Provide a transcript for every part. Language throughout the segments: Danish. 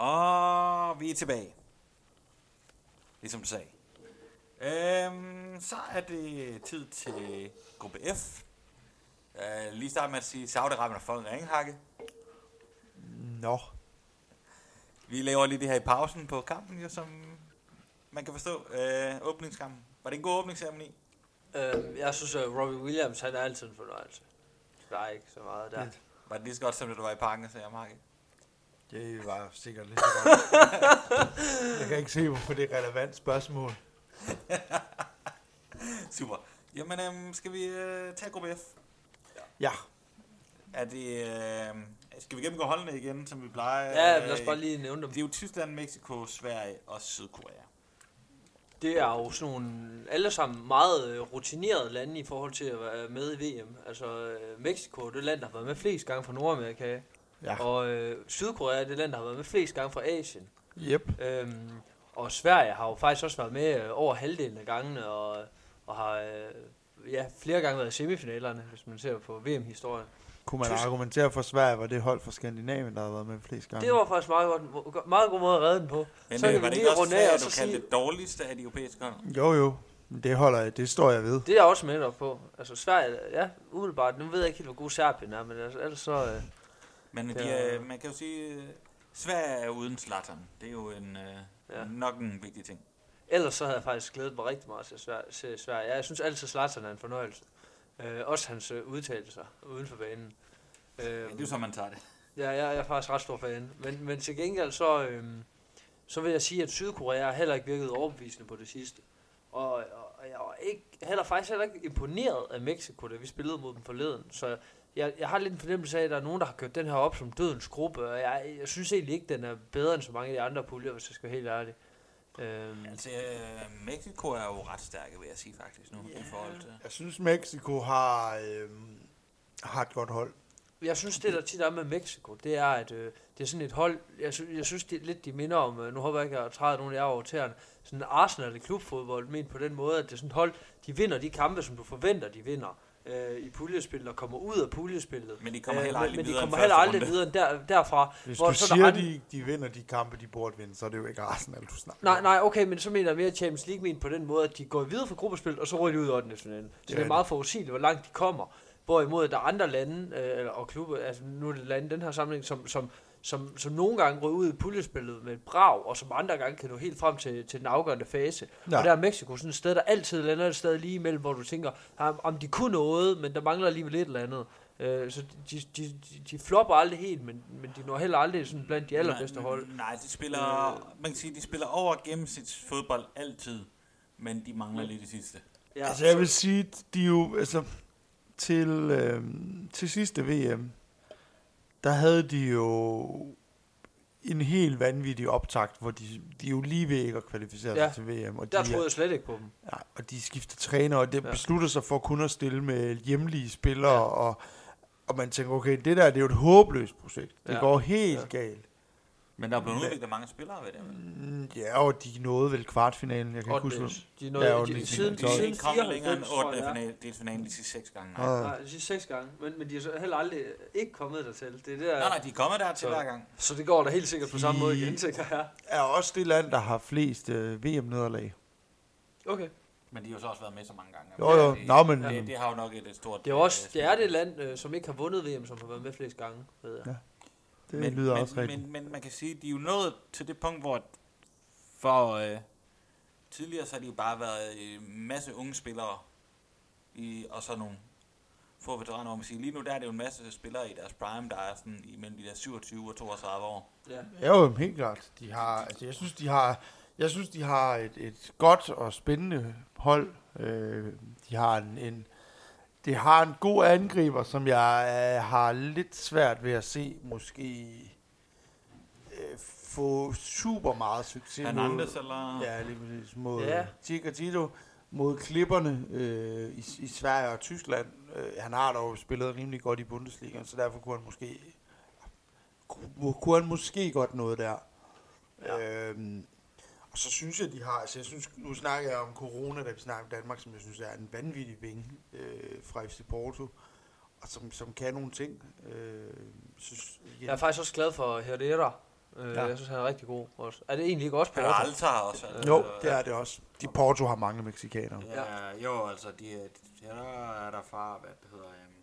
Og vi er tilbage. Ligesom du sagde. Øhm, så er det tid til gruppe F. Uh, lige starte med at sige, Saudi-Arabien har fået en ringhakke. Nå. Vi laver lige det her i pausen på kampen, jo, som man kan forstå. Øh, åbningskampen. Var det en god åbningsceremoni? Øh, jeg synes, at Robbie Williams, han er altid en fornøjelse. Der er ikke så meget der. Var det lige så godt, som du var i parken, sagde jeg, Marke? Det var sikkert lidt jeg kan ikke se, hvorfor det er et relevant spørgsmål. Super. Jamen, øhm, skal vi øh, tage gruppe F? Ja. Er det... Øh, skal vi gennemgå holdene igen, som vi plejer? Ja, lad os bare lige nævne dem. Det er jo Tyskland, Mexico, Sverige og Sydkorea. Det er jo sådan nogle alle sammen meget øh, rutinerede lande i forhold til at være med i VM. Altså øh, Mexico er det land, der har været med flest gange fra Nordamerika. Ja. Og øh, Sydkorea er det land, der har været med flest gange fra Asien. Yep. Øhm, og Sverige har jo faktisk også været med øh, over halvdelen af gangene, og, og har øh, ja, flere gange været i semifinalerne, hvis man ser på VM-historien. Kunne man Tysk- argumentere for Sverige, var det hold fra Skandinavien, der har været med flest gange? Det var faktisk meget, godt, meget god måde at redde den på. Men Så øh, kan var vi det ikke også Sverige, og du så kaldte sige- det dårligste af de europæiske hold? Jo, jo. Det holder jeg. Det står jeg ved. Det er jeg også med op på. Altså Sverige, ja, umiddelbart. Nu ved jeg ikke helt, hvor god Serbien er, men altså, ellers så... Øh, Men Det de, er- øh, man kan jo sige, øh, Sverige er uden Zlatan. Det er jo en, øh, Ja. nok en vigtig ting. ellers så havde jeg faktisk glædet mig rigtig meget til Sverige. Ja, jeg synes altid, Zlatan er en fornøjelse. Øh, også hans øh, udtalelser uden for banen. Øh, Ja, det er jo så, man tager det. Ja, jeg, jeg er faktisk ret stor fan. Men, men til gengæld så, øhm, så vil jeg sige, at Sydkorea har heller ikke virket overbevisende på det sidste. Og, og, og jeg var ikke, heller faktisk heller ikke imponeret af Mexico, da vi spillede mod dem forleden. Så jeg, jeg har lidt en fornemmelse af, at der er nogen, der har kørt den her op som dødens gruppe, og jeg, jeg synes egentlig ikke, den er bedre end så mange af de andre puljer, hvis jeg skal være helt ærlig. Øhm, Altså, øh, Mexico er jo ret stærke, vil jeg sige faktisk nu, Ja. i forhold til... Jeg synes, Mexico har, øh, har et godt hold. Jeg synes, det der tit er med Mexico, det er, at øh, det er sådan et hold, jeg, sy- jeg synes det er lidt, de minder om, øh, nu håber jeg ikke, at jeg træder nogen af jer over tæerne, sådan en Arsenal i klubfodbold, men på den måde, at det er sådan et hold, de vinder de kampe, som du forventer, de vinder øh, i puljespillet, og kommer ud af puljespillet. Men de kommer Øh, heller men, aldrig men de videre kommer heller aldrig runde. videre end der, derfra. Hvis Hvor du så er der siger, andre- de, de vinder de kampe, de burde vinde, så er det jo ikke Arsenal, du snakker Nej, nej, okay, men så mener jeg mere Champions League men på den måde, at de går videre fra gruppespil, og så ryger de ud i 8. finalen. Så det, er meget forudsigeligt, hvor langt de kommer. Hvorimod der er andre lande øh, eller- og klubber, altså nu er det lande den her sammenhæng, som, som, som, som nogle gange ryger ud i puljespillet med et brag, og som andre gange kan nå helt frem til, til den afgørende fase. Ja. Og der er Mexico sådan et sted, der altid lander et sted lige imellem, hvor du tænker, om om de kunne noget, men der mangler alligevel lidt eller andet. Øh, så de, de, de, de flopper aldrig helt, men, men de når heller aldrig sådan blandt de allerbedste hold. Nej, de spiller, man kan sige, de spiller over gennemsnitsfodbold altid, men de mangler lidt det sidste. Ja, Altså, jeg vil sige, de er jo, altså, til, øh, til sidste VM, der havde de jo en helt vanvittig optakt, hvor de, de er jo lige ved ikke at kvalificere Ja. sig til VM. Og de, der er- troede jeg slet ikke på dem. Ja, og de skifter træner, og det Ja. beslutter sig for kun at stille med hjemlige spillere, ja. og, og man tænker, okay, det der det er jo et håbløst projekt. Det Ja. går helt Ja. galt. Men der er blevet Men- udviklet mange spillere ved det. vel? Mm, Ja, og de nåede vel kvartfinalen, jeg kan ikke huske. De Ja, nåede, og de, de- siden, De er siden kommet længere end 94, tror 8. jeg, ja. finale, det er finalen de sidste seks gange. Nej. Nej, de sidste seks gange, men, men de er så heller aldrig ikke kommet dertil. Det er der, nej, nej, de er kommet der til Så- hver gang. Så det går da helt sikkert på samme måde De- igen, tænker jeg. Er også det land, der har flest øh, VM-nederlag. Okay. Men de har jo så også været med så mange gange. Jo, jo. Det, Nå, men- det, det, har jo nok et, et stort... Det er jo også øh, det, er det land, øh, som ikke har vundet VM, som har været med flest gange, ved jeg. Ja. Det men, lyder men, også rigtigt. Men, men man kan sige, de er jo nået til det punkt, hvor for øh, tidligere så har de jo bare været en masse unge spillere, i, og så nogle få veteraner, hvor man siger, lige nu der er det jo en masse spillere i deres prime, der er sådan imellem de der 27 og 32 år. Ja. Ja, jo, helt klart. De har, altså, jeg synes, de har, jeg synes, de har et, et godt og spændende hold. Øh, de har en, en, det har en god angriber, som jeg øh, har lidt svært ved at se måske øh, få super meget succes Hernandez eller... Ja, lige præcis. Mod Ja. ja. Chikatito, mod klipperne øh, i, i Sverige og Tyskland. Øh, han har dog spillet rimelig godt i Bundesligaen, så derfor kunne han måske kunne, kunne han måske godt noget der. Ja. Øhm, og så synes jeg, de har, altså jeg synes, nu snakker jeg om corona, da vi snakker om Danmark, som jeg synes er en vanvittig vinge øh, fra FC Porto, og som, som kan nogle ting. Øh, synes, igen, Jeg er faktisk også glad for Herrera. Øh, Ja. Jeg synes, han er rigtig god også. Er det egentlig ikke også Porto? Peralta har også. Altså, Jo, det er det også. De Porto har mange mexikanere. Ja, jo, altså, de, de, der er der far, hvad det hedder. Um,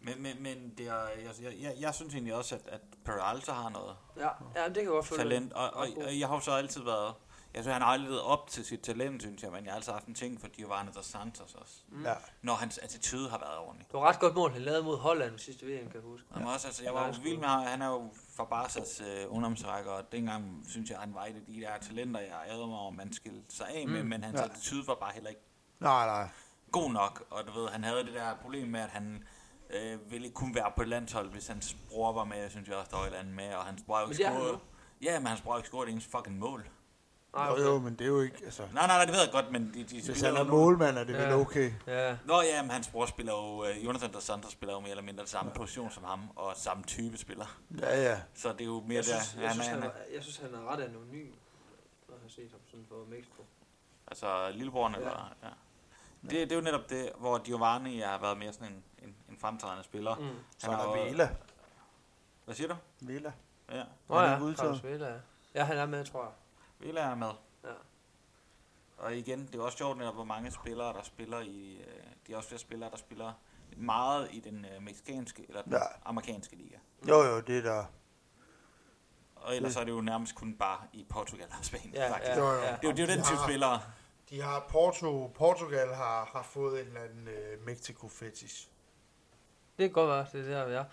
men, men, men det er, jeg, jeg, jeg, jeg synes egentlig også, at, at Peralta har noget Ja, ja det kan jeg godt følge. talent, og, og, god. og jeg har jo så altid været, jeg synes, han har aldrig levet op til sit talent, synes jeg, men jeg har altid haft en ting for Giovanni dos Santos også. Mm. Ja. Når hans attitude har været ordentlig. Det var ret godt mål, han lavede mod Holland sidste VM, kan jeg huske. Han var også, altså, jeg var jo vild med ham. Han er jo fra Barsas øh, ungdomsrækker, og dengang synes jeg, han var et af de der talenter, jeg ærede mig over, man skilte sig af med, Mm. men hans Ja. attitude var bare heller ikke Nej, nej. god nok, og du ved, han havde det der problem med, at han øh, ville ikke kunne være på et landshold, hvis hans bror var med, synes jeg også, der var et eller andet med, og hans bror jo ikke scoret. Ja, men hans bror ikke scoret ens fucking mål. Nej, Jo, okay. jo, men det er jo ikke... Altså, Nej, nej, nej, det ved jeg godt, men de, de hvis han er målmand, er det vel Ja. okay. Ja, Nå ja, men hans bror spiller jo, øh, Jonathan dos Santos spiller jo mere eller mindre samme position som ham, og samme type spiller. Ja, ja. Så det er jo mere jeg der, synes, jeg, han, synes, er- han, han, er, jeg synes, han er ret anonym, når jeg har set ham sådan for Mexico. altså lillebroren, Ja. eller, ja. Det, det er jo netop det, hvor Giovanni har været mere sådan en, en, en fremtrædende spiller. Mm. Så er Han der er jo- Vela. Hvad siger du? Vela. Ja, Nå Han er ja. Carlos Vela, ja. Ja, han er med, tror jeg. Villa er med. Ja. Og igen, det er også sjovt netop, hvor mange spillere, der spiller i... Øh, de er også flere spillere, der spiller meget i den øh, mexikanske eller den Ja. amerikanske liga. Jo, jo, det er der. Og ellers Det- er det jo nærmest kun bare i Portugal og Spanien, Ja, faktisk. ja, Jo, jo. ja. Det er jo, det er jo den De type har- spillere. De har Porto, Portugal har, har fået en eller anden øh, Mexico-fetish. Det kan godt være, det er der, vi er.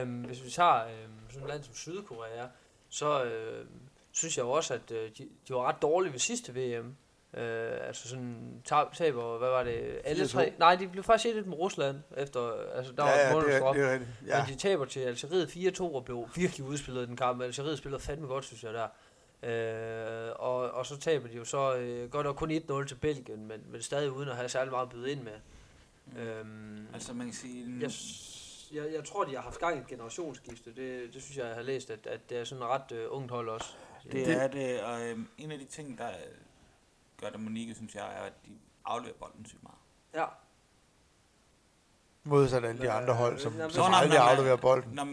Øhm, hvis vi tager øhm, sådan et land som Sydkorea, så øh, synes jeg jo også, at øh, de, de var ret dårlige ved sidste VM. Øh, altså sådan tab, taber, hvad var det, alle 4-2. tre? Nej, de blev faktisk 1 med Rusland, efter, altså der ja, var ja, et det, er, det er. Ja. Men de taber til Algeriet 4-2 og blev virkelig udspillet i den kamp. Algeriet spillede fandme godt, synes jeg, der. Øh, og, og så taber de jo så øh, godt nok kun 1-0 til Belgien, men, men stadig uden at have særlig meget at byde ind med. Mm. Øhm, Altså man kan sige... jeg, jeg, jeg tror, de har haft gang i et generationsskifte. Det, det synes jeg, jeg har læst, at, at det er sådan et ret øh, ungt hold også. Det, Det- er det, og øhm, en af de ting, der øh, gør det Monique, synes jeg, er, at de afleverer bolden sygt meget. Ja, Modsat alle de andre øh, hold, som, som Nå, nej, aldrig afleverer bolden. Nå,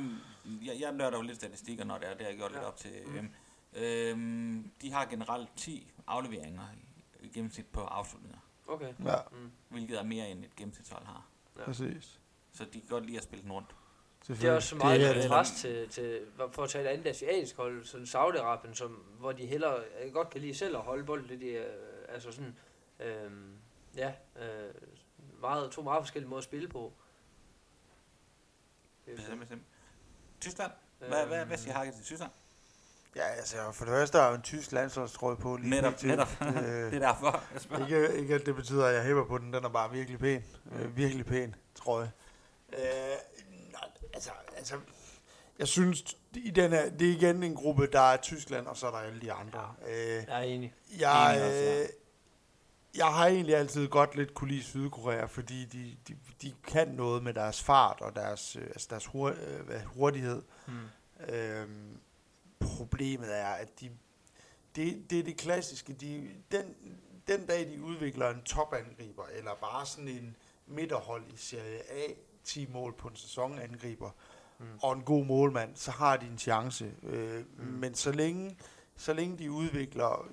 jeg, jeg nørder jo lidt statistikker, når det er, det har jeg gjort lidt Ja. op til Mm. EM. Øhm, de har generelt 10 afleveringer i, i gennemsnit på afslutninger, okay. Ja, Mm. hvilket er mere end et gennemsnitshold har. Ja. præcis. Så de kan godt lide at spille den rundt. Det er også så meget Det det er det. kontrast til, til, for at tage et andet asiatisk hold, sådan Saudi-Arabien, som, hvor de hellere øh, godt kan lide selv at holde bolden lidt i, øh, altså sådan, øh, ja, øh, meget, to meget forskellige måder at spille på. Det er Bestemt. Tyskland? Hvad, hvad, hvad siger øhm, Hakke til Tyskland? Ja, altså for det første er jo en tysk landsholdstrøje på lige Netop, pt. netop. Øh, det er derfor, jeg spørger. ikke, ikke at det betyder, at jeg hæpper på den. Den er bare virkelig pæn. Mm. Øh, virkelig pæn trøje. Øh, nej, altså, altså, jeg synes, i den er, det er igen en gruppe, der er Tyskland, og så er der alle de andre. Øh, Jeg er enig. jeg, Enig også, ja. øh, jeg har egentlig altid godt lidt kunne lide Sydkorea, fordi de, de, de kan noget med deres fart og deres, øh, altså deres hur, øh, hurtighed. Mm. Øhm, problemet er, at de, det, det er det klassiske. De, den, den dag, de udvikler en topangriber, eller bare sådan en midterhold i Serie A, 10 mål på en sæsonangriber, Mm. og en god målmand, så har de en chance. Øh, Mm. Men så længe, så længe de udvikler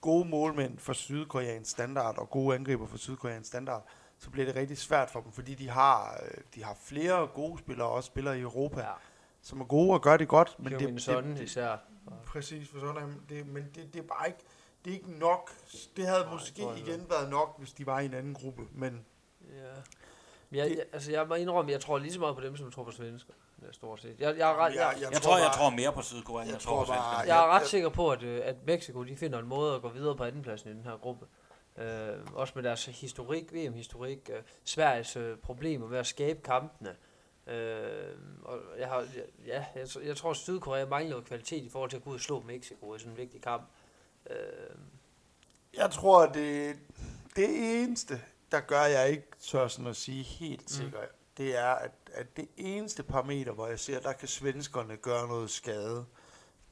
gode målmænd for sydkoreansk standard, og gode angriber for sydkoreansk standard, så bliver det rigtig svært for dem, fordi de har, øh, de har flere gode spillere, også spillere i Europa, Ja, som er gode og gør det godt, men det, det, sådan det, især. præcis for sådan det, men det, det er bare ikke det er ikke nok. Det havde Nej, måske igen været nok, hvis de var i en anden gruppe, men Ja. Men jeg, Det- jeg, altså jeg må indrømme, jeg tror lige så meget på dem, som jeg tror på svensker. Stort set. Jeg, jeg, er ret, jeg, Jeg, tror, jeg tror mere på Sydkorea, end jeg jeg tror tror på bare- jeg er jeg- ret jeg- sikker på, at, øh, at Mexico de finder en måde at gå videre på andenpladsen i den her gruppe. Øh, også med deres historik, VM-historik, øh, Sveriges øh, problemer med at skabe kampene. Øh, og jeg, har, ja, jeg, jeg tror, at Sydkorea mangler kvalitet i forhold til at gå ud og slå Mexico i sådan en vigtig kamp. Øh, jeg tror, at det, det eneste, der gør, jeg ikke tør sådan at sige helt Mm. sikkert, det er, at, at det eneste parameter, hvor jeg ser, der kan svenskerne gøre noget skade,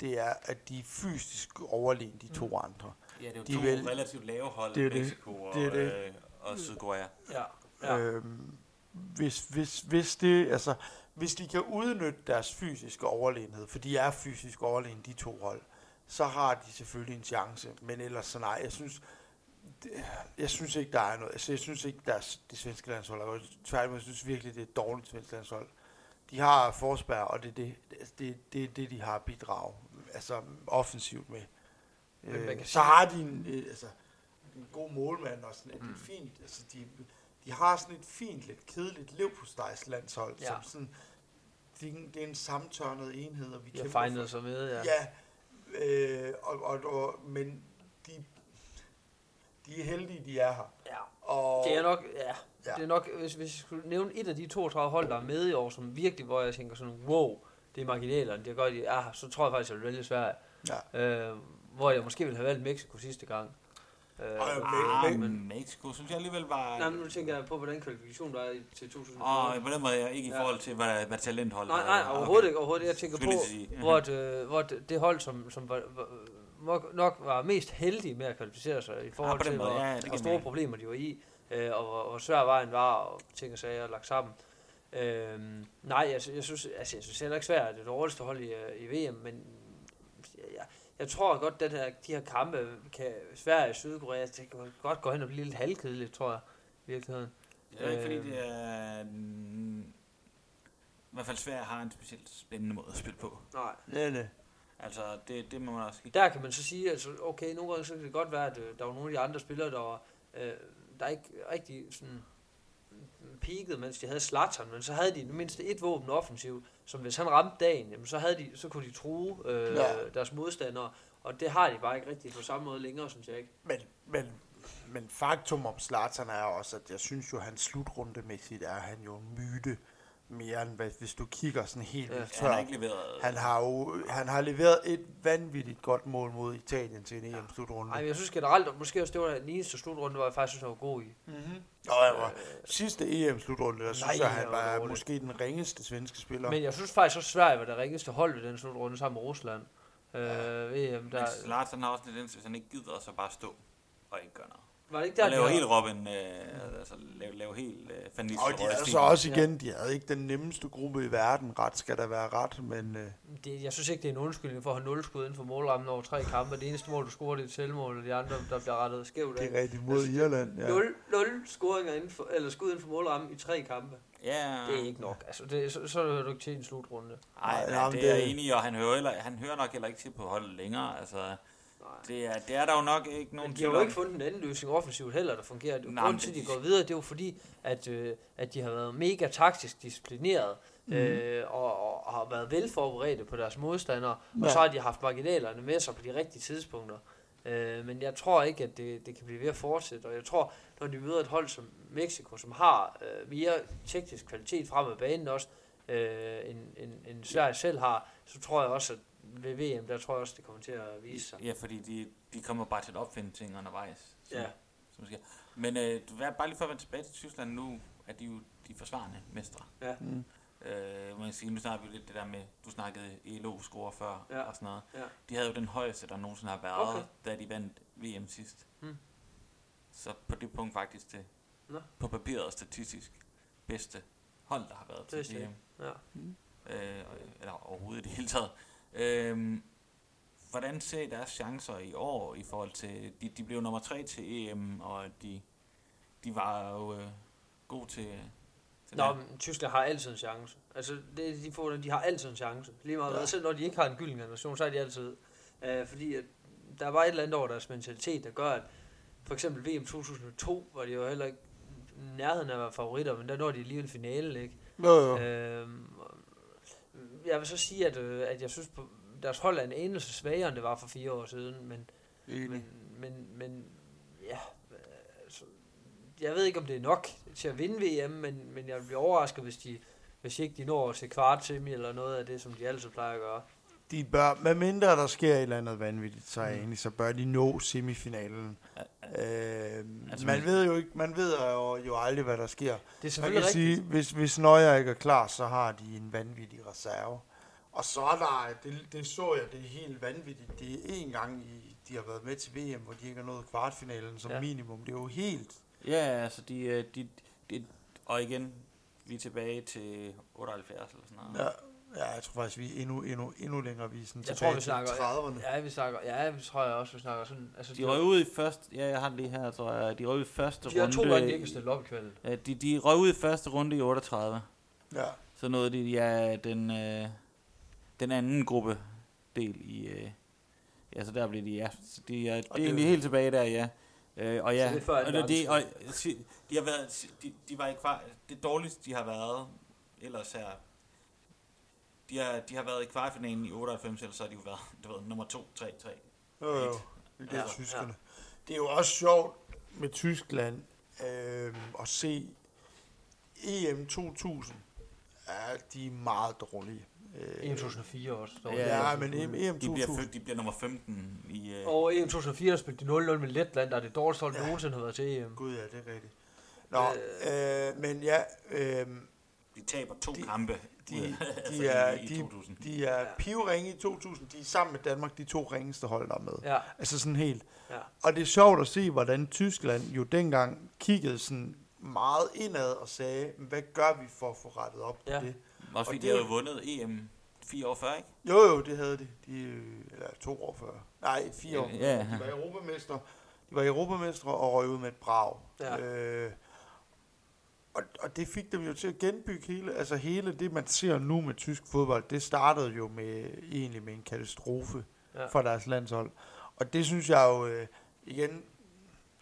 det er, at de er fysisk overlegen de to andre. Ja, det er jo De to vil- relativt lave hold, Det er det. Mexico og, Det er det. Øh, og Sydkorea. ja, Ja. Øhm, hvis, hvis, hvis det, altså, hvis de kan udnytte deres fysiske overlegenhed, for de er fysisk overlegen, de to hold, så har de selvfølgelig en chance. Men ellers så nej, jeg synes, det, jeg synes ikke, der er noget. Altså, jeg synes ikke, der er det svenske landshold. godt. Tværtimod, jeg synes virkelig, det er et dårligt svensk landshold. De har Forsberg, og det er det, det, det, det, det, de har bidrag altså offensivt med. Øh, så har de en, øh, altså, en god målmand og sådan et Mm. fint, altså de, de har sådan et fint, lidt kedeligt levpostejs landshold, Ja. ja. som sådan, det, er en- det er en sammentørnet enhed, og vi har kæmper fejnet sig ja. Ja, ja øh, og, og, og, men de, de er heldige, de er her. ja. Og, Det er nok, ja, Ja. det er nok, hvis, hvis jeg skulle nævne et af de 32 hold, der er med i år, som virkelig, hvor jeg tænker sådan, wow, det er marginalerne, det gør de, ja, så tror jeg faktisk, jeg vil vælge Sverige. Ja. Øh, hvor jeg måske ville have valgt Mexico sidste gang. Øh, øh, Ah, Men- Mexico synes jeg alligevel var... nej, men nu tænker jeg på, hvordan kvalifikation der er i- til 2000. Og på den måde er ikke i forhold til, hvad, hvad talenthold Nej, er. nej, Okay. overhovedet ikke. Overhovedet. Jeg tænker på, hvor, det, hvor det, det hold, som, som var, var, nok- nok var mest heldige med at kvalificere sig i forhold på den til, måde, hvor, ja, det hvor store problemer de var i, øh, og hvor, hvor svær vejen var, og ting og sager lagt sammen. Øh, nej, jeg, jeg, synes, altså, jeg synes heller ikke svært, at det er det dårligste hold i, øh, i VM, men jeg, jeg tror godt, at her, de her kampe kan Sverige og Sydkorea, det kan godt gå hen og blive lidt halvkedeligt, tror jeg, i virkeligheden. Det er ikke fordi, Øhm. det er... mm, I hvert fald Sverige har en specielt spændende måde at spille på. Nej. Nej, nej. Altså, det, det må man også sige. Der kan man så sige, altså okay, nogle gange så kan det godt være, at øh, der var nogle af de andre spillere, der var, øh, der ikke rigtig sådan peakede, mens de havde Zlatan, men så havde de i det mindste et våben offensivt, som hvis han ramte dagen, jamen, så, havde de, så kunne de true øh, ja. Deres modstandere, og det har de bare ikke rigtig på samme måde længere, synes jeg ikke. Men, men, men faktum om Zlatan er også, at jeg synes jo, hans slutrundemæssigt er han jo en myte mere end hvad- hvis du kigger sådan helt Ja. vildt Han har tør. ikke leveret... Han har jo han har leveret et vanvittigt godt mål mod Italien til en EM-slutrunde. Ej, men jeg synes generelt, og måske også det var den eneste slutrunde, hvor jeg faktisk synes, han var god i. Mm-hmm. Og jeg var, sidste EM-slutrunde, der synes Nej, jeg, han han var var måske den ringeste svenske spiller. Men jeg synes faktisk også, Sverige var det ringeste hold ved den slutrunde sammen med Rusland. Øh, VM, Men der, Zlatan har også en tendens, hvis han ikke gider, så bare stå og ikke gøre noget. Var det ikke Der der, lave de helt Robin, øh, altså lave, lave helt øh, Van og de havde så også igen, de havde ikke den nemmeste gruppe i verden. Ret skal der være ret, men øh, det, jeg synes ikke, det er en undskyldning for at have nul skud inden for målrammen over tre kampe. Det eneste mål, du scorer, det er et selvmål, og de andre, der bliver rettet skævt af. det er rigtigt mod Irland. Ja. Nul, nul scoringer inden for, eller skud inden for målrammen i tre kampe. Ja, Det er ikke nok. Altså, det, så, så hører du ikke til en slutrunde. Nej, jamen, det er jeg det- enig i, og han hører, heller, han hører nok heller ikke til på holdet længere. Altså. Det er, det er der jo nok ikke nogen Men de har jo ikke fundet en anden løsning offensivt heller, der fungerer. Nej, Grunden til, at de- går videre, det er jo fordi, at, øh, at de har været mega taktisk disciplineret, Mhm. øh, og, og, har været velforberedte på deres modstandere, og Ja. så har de haft marginalerne med sig på de rigtige tidspunkter. Øh, men jeg tror ikke, at det, det kan blive ved at fortsætte, og jeg tror, når de møder et hold som Mexico, som har øh, mere teknisk kvalitet frem af banen også, øh, end, end, end Sverige selv har, så tror jeg også, at ved VM, der tror jeg også, det kommer til at vise sig. Ja, fordi de, de kommer bare til at opfinde ting undervejs. Som, Ja. Som sker. Men øh, bare lige for at vende tilbage til Tyskland nu, er de jo de forsvarende mestre. Ja. Mm. Øh, man kan sige, nu snakker vi jo lidt det der med, du snakkede ELO-score før Ja. og sådan noget. Ja. De havde jo den højeste, der nogensinde har været, Okay. da de vandt VM sidst. Hmm. Så på det punkt faktisk det, Nå. på papiret og statistisk, bedste hold, der har været Det til VM. Ja. Øh, eller overhovedet i det hele taget. Øh, hvordan ser I deres chancer i år i forhold til, de, de blev nummer tre til EM, og de, de var jo øh, gode til, til Nå, det. men Tyskland har altid en chance. Altså, det, de, får, de har altid en chance. Lige meget Ja. hvad, selv når de ikke har en gylden generation, så er de altid. Øh, fordi at der var et eller andet over deres mentalitet, der gør, at for eksempel VM 2002 var de jo heller ikke nærheden af at være favoritter, men der når de alligevel finalen, ikke? Jo, jo. Øhm, jeg vil så sige, at, øh, at jeg synes, på, deres hold er en anelse svagere, end det var for fire år siden, men, Enig. men, men, men ja, altså, jeg ved ikke, om det er nok til at vinde VM, men, men jeg vil blive overrasket, hvis de, hvis ikke de når til kvart semi eller noget af det, som de altid plejer at gøre. De bør, med mindre der sker et eller andet vanvittigt, så Mm. enig, så bør de nå semifinalen. Øh, Altså, man ved jo ikke, man ved jo, jo aldrig, hvad der sker. Det er Man selvfølgelig kan rigtigt. sige, hvis, hvis Nøjer ikke er klar, så har de en vanvittig reserve. Og så er der, det, det så jeg, det er helt vanvittigt. Det er en gang, i, de har været med til VM, hvor de ikke har nået kvartfinalen som Ja. ja. minimum. Det er jo helt... Ja, altså de, øh, de, de, og igen, vi er tilbage til 78 eller sådan noget. Ja, ja, jeg tror faktisk, vi er endnu, endnu, endnu længere. Vi er sådan Jeg tror, vi til snakker... 30'erne. Ja, vi snakker... Ja, vi tror jeg også, vi snakker sådan... Altså, De røg ud i første... Ja, jeg har det lige her, tror jeg. De røg ud i første de har runde... to gange, de ikke stille op i kvalden. Ja, de, de røg ud i første runde i 38. Ja. Så nåede de ja, den, øh, den anden gruppe del i... Øh, ja, så der blev de... Ja, så de er, det er egentlig helt tilbage der, ja. Øh, og ja, før og, det, de, og, si- de har været... De, de var ikke kvar, det dårligste, de har været, ellers er... De har, de har været i kvartfinalen i 98, ellers så har de jo været, du ved, nummer 2, 3, 3. Jo, jo. Det er Ja, ja, tyskerne. Det er jo også sjovt med Tyskland øh, at se EM 2000. Ja, de er meget dårlige. Øh, EM 2004 også. Ja, der. ja, men EM, EM De bliver, 2000. født- de bliver nummer 15 i... Øh, Og EM 2004 der spillede de 0-0 med Letland, der er det dårligste hold, der Ja. nogensinde har været til EM. Gud ja, det er rigtigt. Nå, øh, men ja, øh, de taber to de- kampe de, de, for er, i, de, 2000. de er pivringe i 2000. De er sammen med Danmark de to ringeste hold, der er med. Ja, Altså sådan helt. ja. Og det er sjovt at se, hvordan Tyskland jo dengang kiggede sådan meget indad og sagde, hvad gør vi for at få rettet op på Ja. det? Også fordi og de har jo vundet EM fire år før, ikke? Jo, jo, det havde de. de eller to år før. Nej, fire år. Ja. De var europamestre. De var europamestre og røg ud med et brag. Ja. Øh, og, og det fik dem jo til at genbygge hele, altså hele det, man ser nu med tysk fodbold, det startede jo med egentlig med en katastrofe Ja. for deres landshold. Og det synes jeg jo, øh, igen,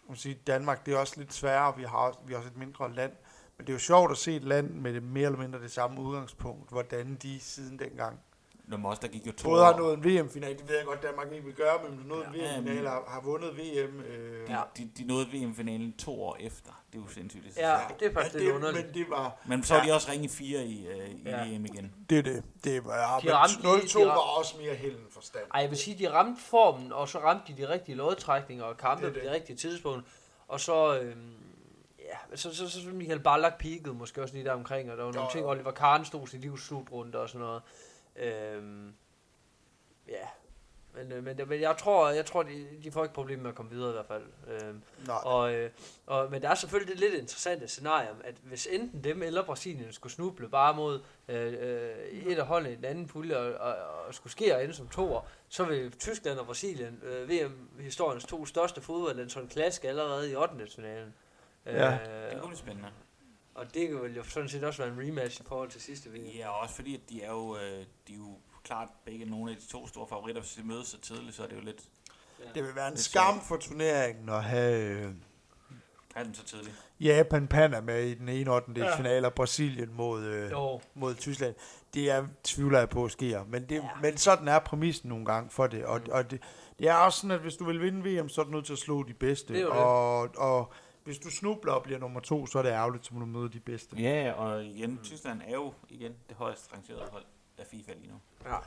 man sige, Danmark, det er også lidt sværere, vi har, vi er også et mindre land, men det er jo sjovt at se et land med det mere eller mindre det samme udgangspunkt, hvordan de siden dengang Nå, men også, der gik jo to både har år. nået en VM-final, det ved jeg godt, Danmark ikke vil gøre, men nået en Ja, VM-final men- har, har vundet VM. Øh, Ja. De, de nåede VM-finalen to år efter. Det er jo sindssygt. Ja, selv. det er faktisk men lidt det, underligt. Men det var, Men så var Ja. de også ringe fire i, øh, i Ja. EM igen. det er det. Det var, De men ramte- 0-2 de var ramte- også mere held end forstand. Ej, jeg vil sige, de ramte formen, og så ramte de de rigtige lodtrækninger og kampe Det på det. rigtige tidspunkt. Og så, øhm, ja, så, så, så, så Michael Ballack peakede måske også lige der omkring, og der var nogle Jo, ting, jo. Oliver Kahn stod sin livs slutrunde og sådan noget. Øhm, ja, men, øh, men, men jeg tror, jeg tror de, de får ikke problemer med at komme videre i hvert fald. Øhm, Nej, og, øh, og, men der er selvfølgelig det lidt interessante scenarie, at hvis enten dem eller Brasilien skulle snuble bare mod øh, øh, et af holdene i den anden pulje og, og, og skulle ske og ende som toer, så vil Tyskland og Brasilien, øh, VM-historiens to største fodboldlandshold, klaske allerede i 8. finalen. Ja. Det Øh, kunne blive spændende. Og det kan jo sådan set også være en rematch i forhold til sidste VM. Ja, også fordi, at de er jo, øh, de er jo klart begge nogle af de to store favoritter. Hvis de mødes så tidligt, så er det jo lidt... det vil være en skam for turneringen at have øh, den så tidligt? Japan Panama i den ene 8. Ja. finale og Brasilien mod, øh, Jo, mod Tyskland. Det er tvivler jeg på sker, men, det, Ja. ja. men sådan er præmissen nogle gange for det. Og, Mm. og det, det er også sådan, at hvis du vil vinde VM, så er du nødt til at slå de bedste. Det er jo det. og, og hvis du snubler og bliver nummer to, så er det ærgerligt, så må du møde de bedste. Ja, og igen, Tyskland er jo igen det højst rangerede hold af FIFA lige nu. ja.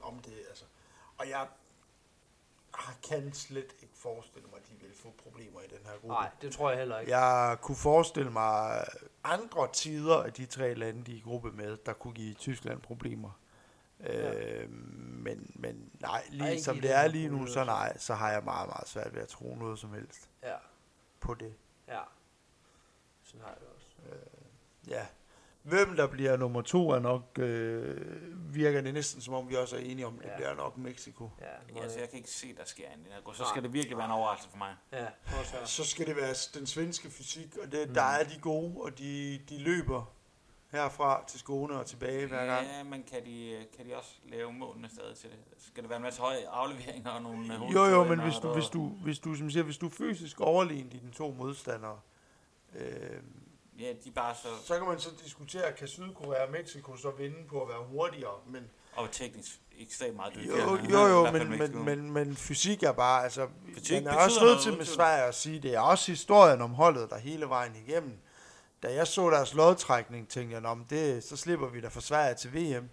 Om det, altså. Og jeg kan slet ikke forestille mig, at de vil få problemer i den her gruppe. Nej, det tror jeg heller ikke. Jeg kunne forestille mig andre tider af de tre lande, de er i gruppe med, der kunne give Tyskland problemer. Ja. Øh, men, men nej, lige Ej, som det er lige nu, så nej, så har jeg meget, meget svært ved at tro noget som helst Ja, på det. Ja. Sådan har jeg det også. Ja. Hvem der bliver nummer to er nok, øh, virker det næsten som om vi også er enige om, det Ja. bliver nok Mexico. Ja, altså, jeg- kan ikke se, der sker gruppe. Så skal det virkelig være en overraskelse for mig. ja. Så skal det være den svenske fysik, og det, Mm. der er de gode, og de, de løber herfra til Skåne og tilbage hver gang. Ja, men kan de, kan de også lave målene stadig til det? Skal det være en masse høje afleveringer og nogle Jo, jo, men hvis du, hvis du, hvis du, som siger, hvis du er fysisk overlegen i de to modstandere, øh, Ja, de bare så... så kan man så diskutere, kan Sydkorea og Mexico så vinde på at være hurtigere, men Og teknisk ekstremt meget jo, dygtigere. jo, jo, fald men, men, men, men fysik er bare, altså, Fysik man er også nødt til med. Sverige at sige, det er også historien om holdet, der hele vejen igennem. Da jeg så deres lodtrækning, tænkte jeg, "Nå, men det, så slipper vi da fra Sverige til VM.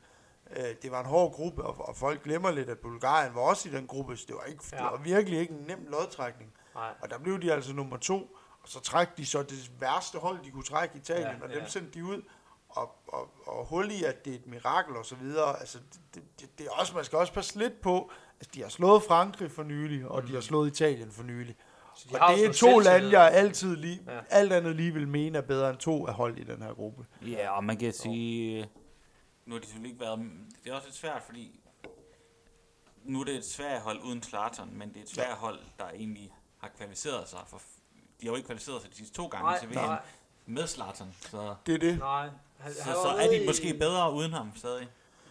Øh, Det var en hård gruppe, og, og folk glemmer lidt, at Bulgarien var også i den gruppe, så det var, ikke, det Ja. var virkelig ikke en nem lodtrækning. Nej. Og der blev de altså nummer to, og så træk de så det værste hold, de kunne trække Italien, Ja, ja, og ja. dem sendte de ud. Og, og, og hul i, at det er et mirakel og så videre. Altså, det, det, det er også, man skal også passe lidt på, at de har slået Frankrig for nylig, og Mm. de har slået Italien for nylig. Så de Og har det er to lande, jeg altid lige, Ja. alt andet lige vil mene er bedre end to af hold i den her gruppe. Ja, og man kan sige, nu har de selvfølgelig ikke været, det er også lidt svært, fordi nu er det et svært hold uden Slatern, men det er et svært hold, der egentlig har kvalificeret sig, for de har jo ikke kvalificeret sig de sidste to gange Nej, til VM nej, med Slatern, så, Det er det. nej. Han, så, så er de måske bedre uden ham stadig.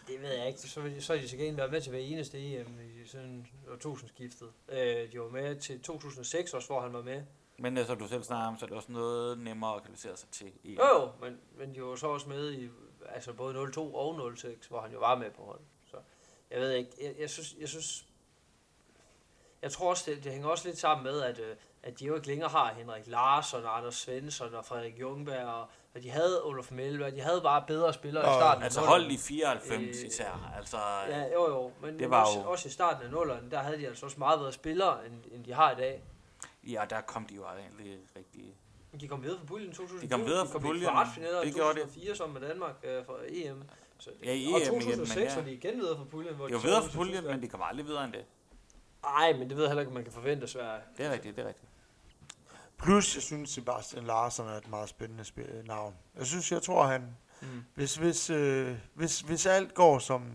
Det ved jeg ikke. Så, så har de til gengæld været med til hver eneste EM i sådan årtusindskiftet. Øh, de var med til 2006 også, hvor han var med. Men øh, som du selv snakker om, så er det også noget nemmere at kvalificere sig til EM. Jo, jo, men, men de var så også med i altså både 02 og 06, hvor han jo var med på holdet. Så jeg ved ikke, jeg, jeg synes, jeg synes, jeg tror også, det, det hænger også lidt sammen med, at, øh, at de jo ikke længere har Henrik Larsson, og Anders Svensson og Frederik Jungberg, og, og de havde Olof Melberg, de havde bare bedre spillere Og- i starten. af Altså hold i 94 Øh, især. Altså, Ja, jo jo, men Det var også, jo- også i starten af nullerne, der havde de altså også meget bedre spillere, end, end de har i dag. ja, der kom de jo egentlig rigtig... De kom videre fra puljen i 2002. De kom videre de fra kom puljen, i kvartfinaler i det gjorde de. 2004 sammen med Danmark øh, fra EM. Så det, Ja, i og EM igen, 2006 men ja. var de igen videre fra puljen. Hvor De var videre fra puljen, men de kom aldrig videre end det. Nej, men det ved jeg heller ikke, om man kan forvente Sverige. Det er rigtigt, det er rigtigt. Plus, jeg synes, Sebastian Larsen er et meget spændende spil- navn. Jeg synes, jeg tror, han... Mm. Hvis, hvis, øh, hvis, hvis alt går som,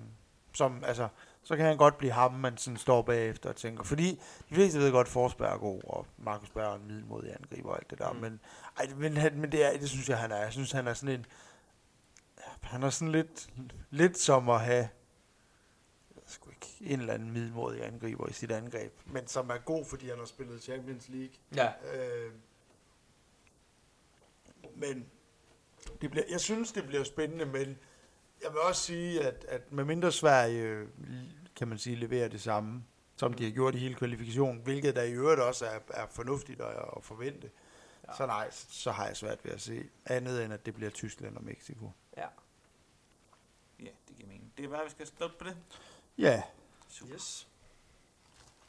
som... Altså, så kan han godt blive ham, man sådan står bagefter og tænker. Fordi de fleste ved godt, at Forsberg er god, og Markus Berg er en middelmodig angriber og alt det der. Mm. Men, ej, men, han, men det, er, det synes jeg, han er. Jeg synes, han er sådan en... Han er sådan lidt, lidt som at have jeg ved sgu ikke, en eller anden middelmodig angriber i sit angreb, men som er god, fordi han har spillet Champions League. Ja. Øh, men det bliver, jeg synes, det bliver spændende, men jeg vil også sige, at, at med mindre Sverige, øh, kan man sige, leverer det samme, som de har gjort i hele kvalifikationen, hvilket der i øvrigt også er, er fornuftigt at, at forvente, Ja. ja. så nej, så har jeg svært ved at se andet end, at det bliver Tyskland og Mexico. Ja. Ja, det giver mening. Det er bare, vi skal stoppe på det. Ja, Super. Yes.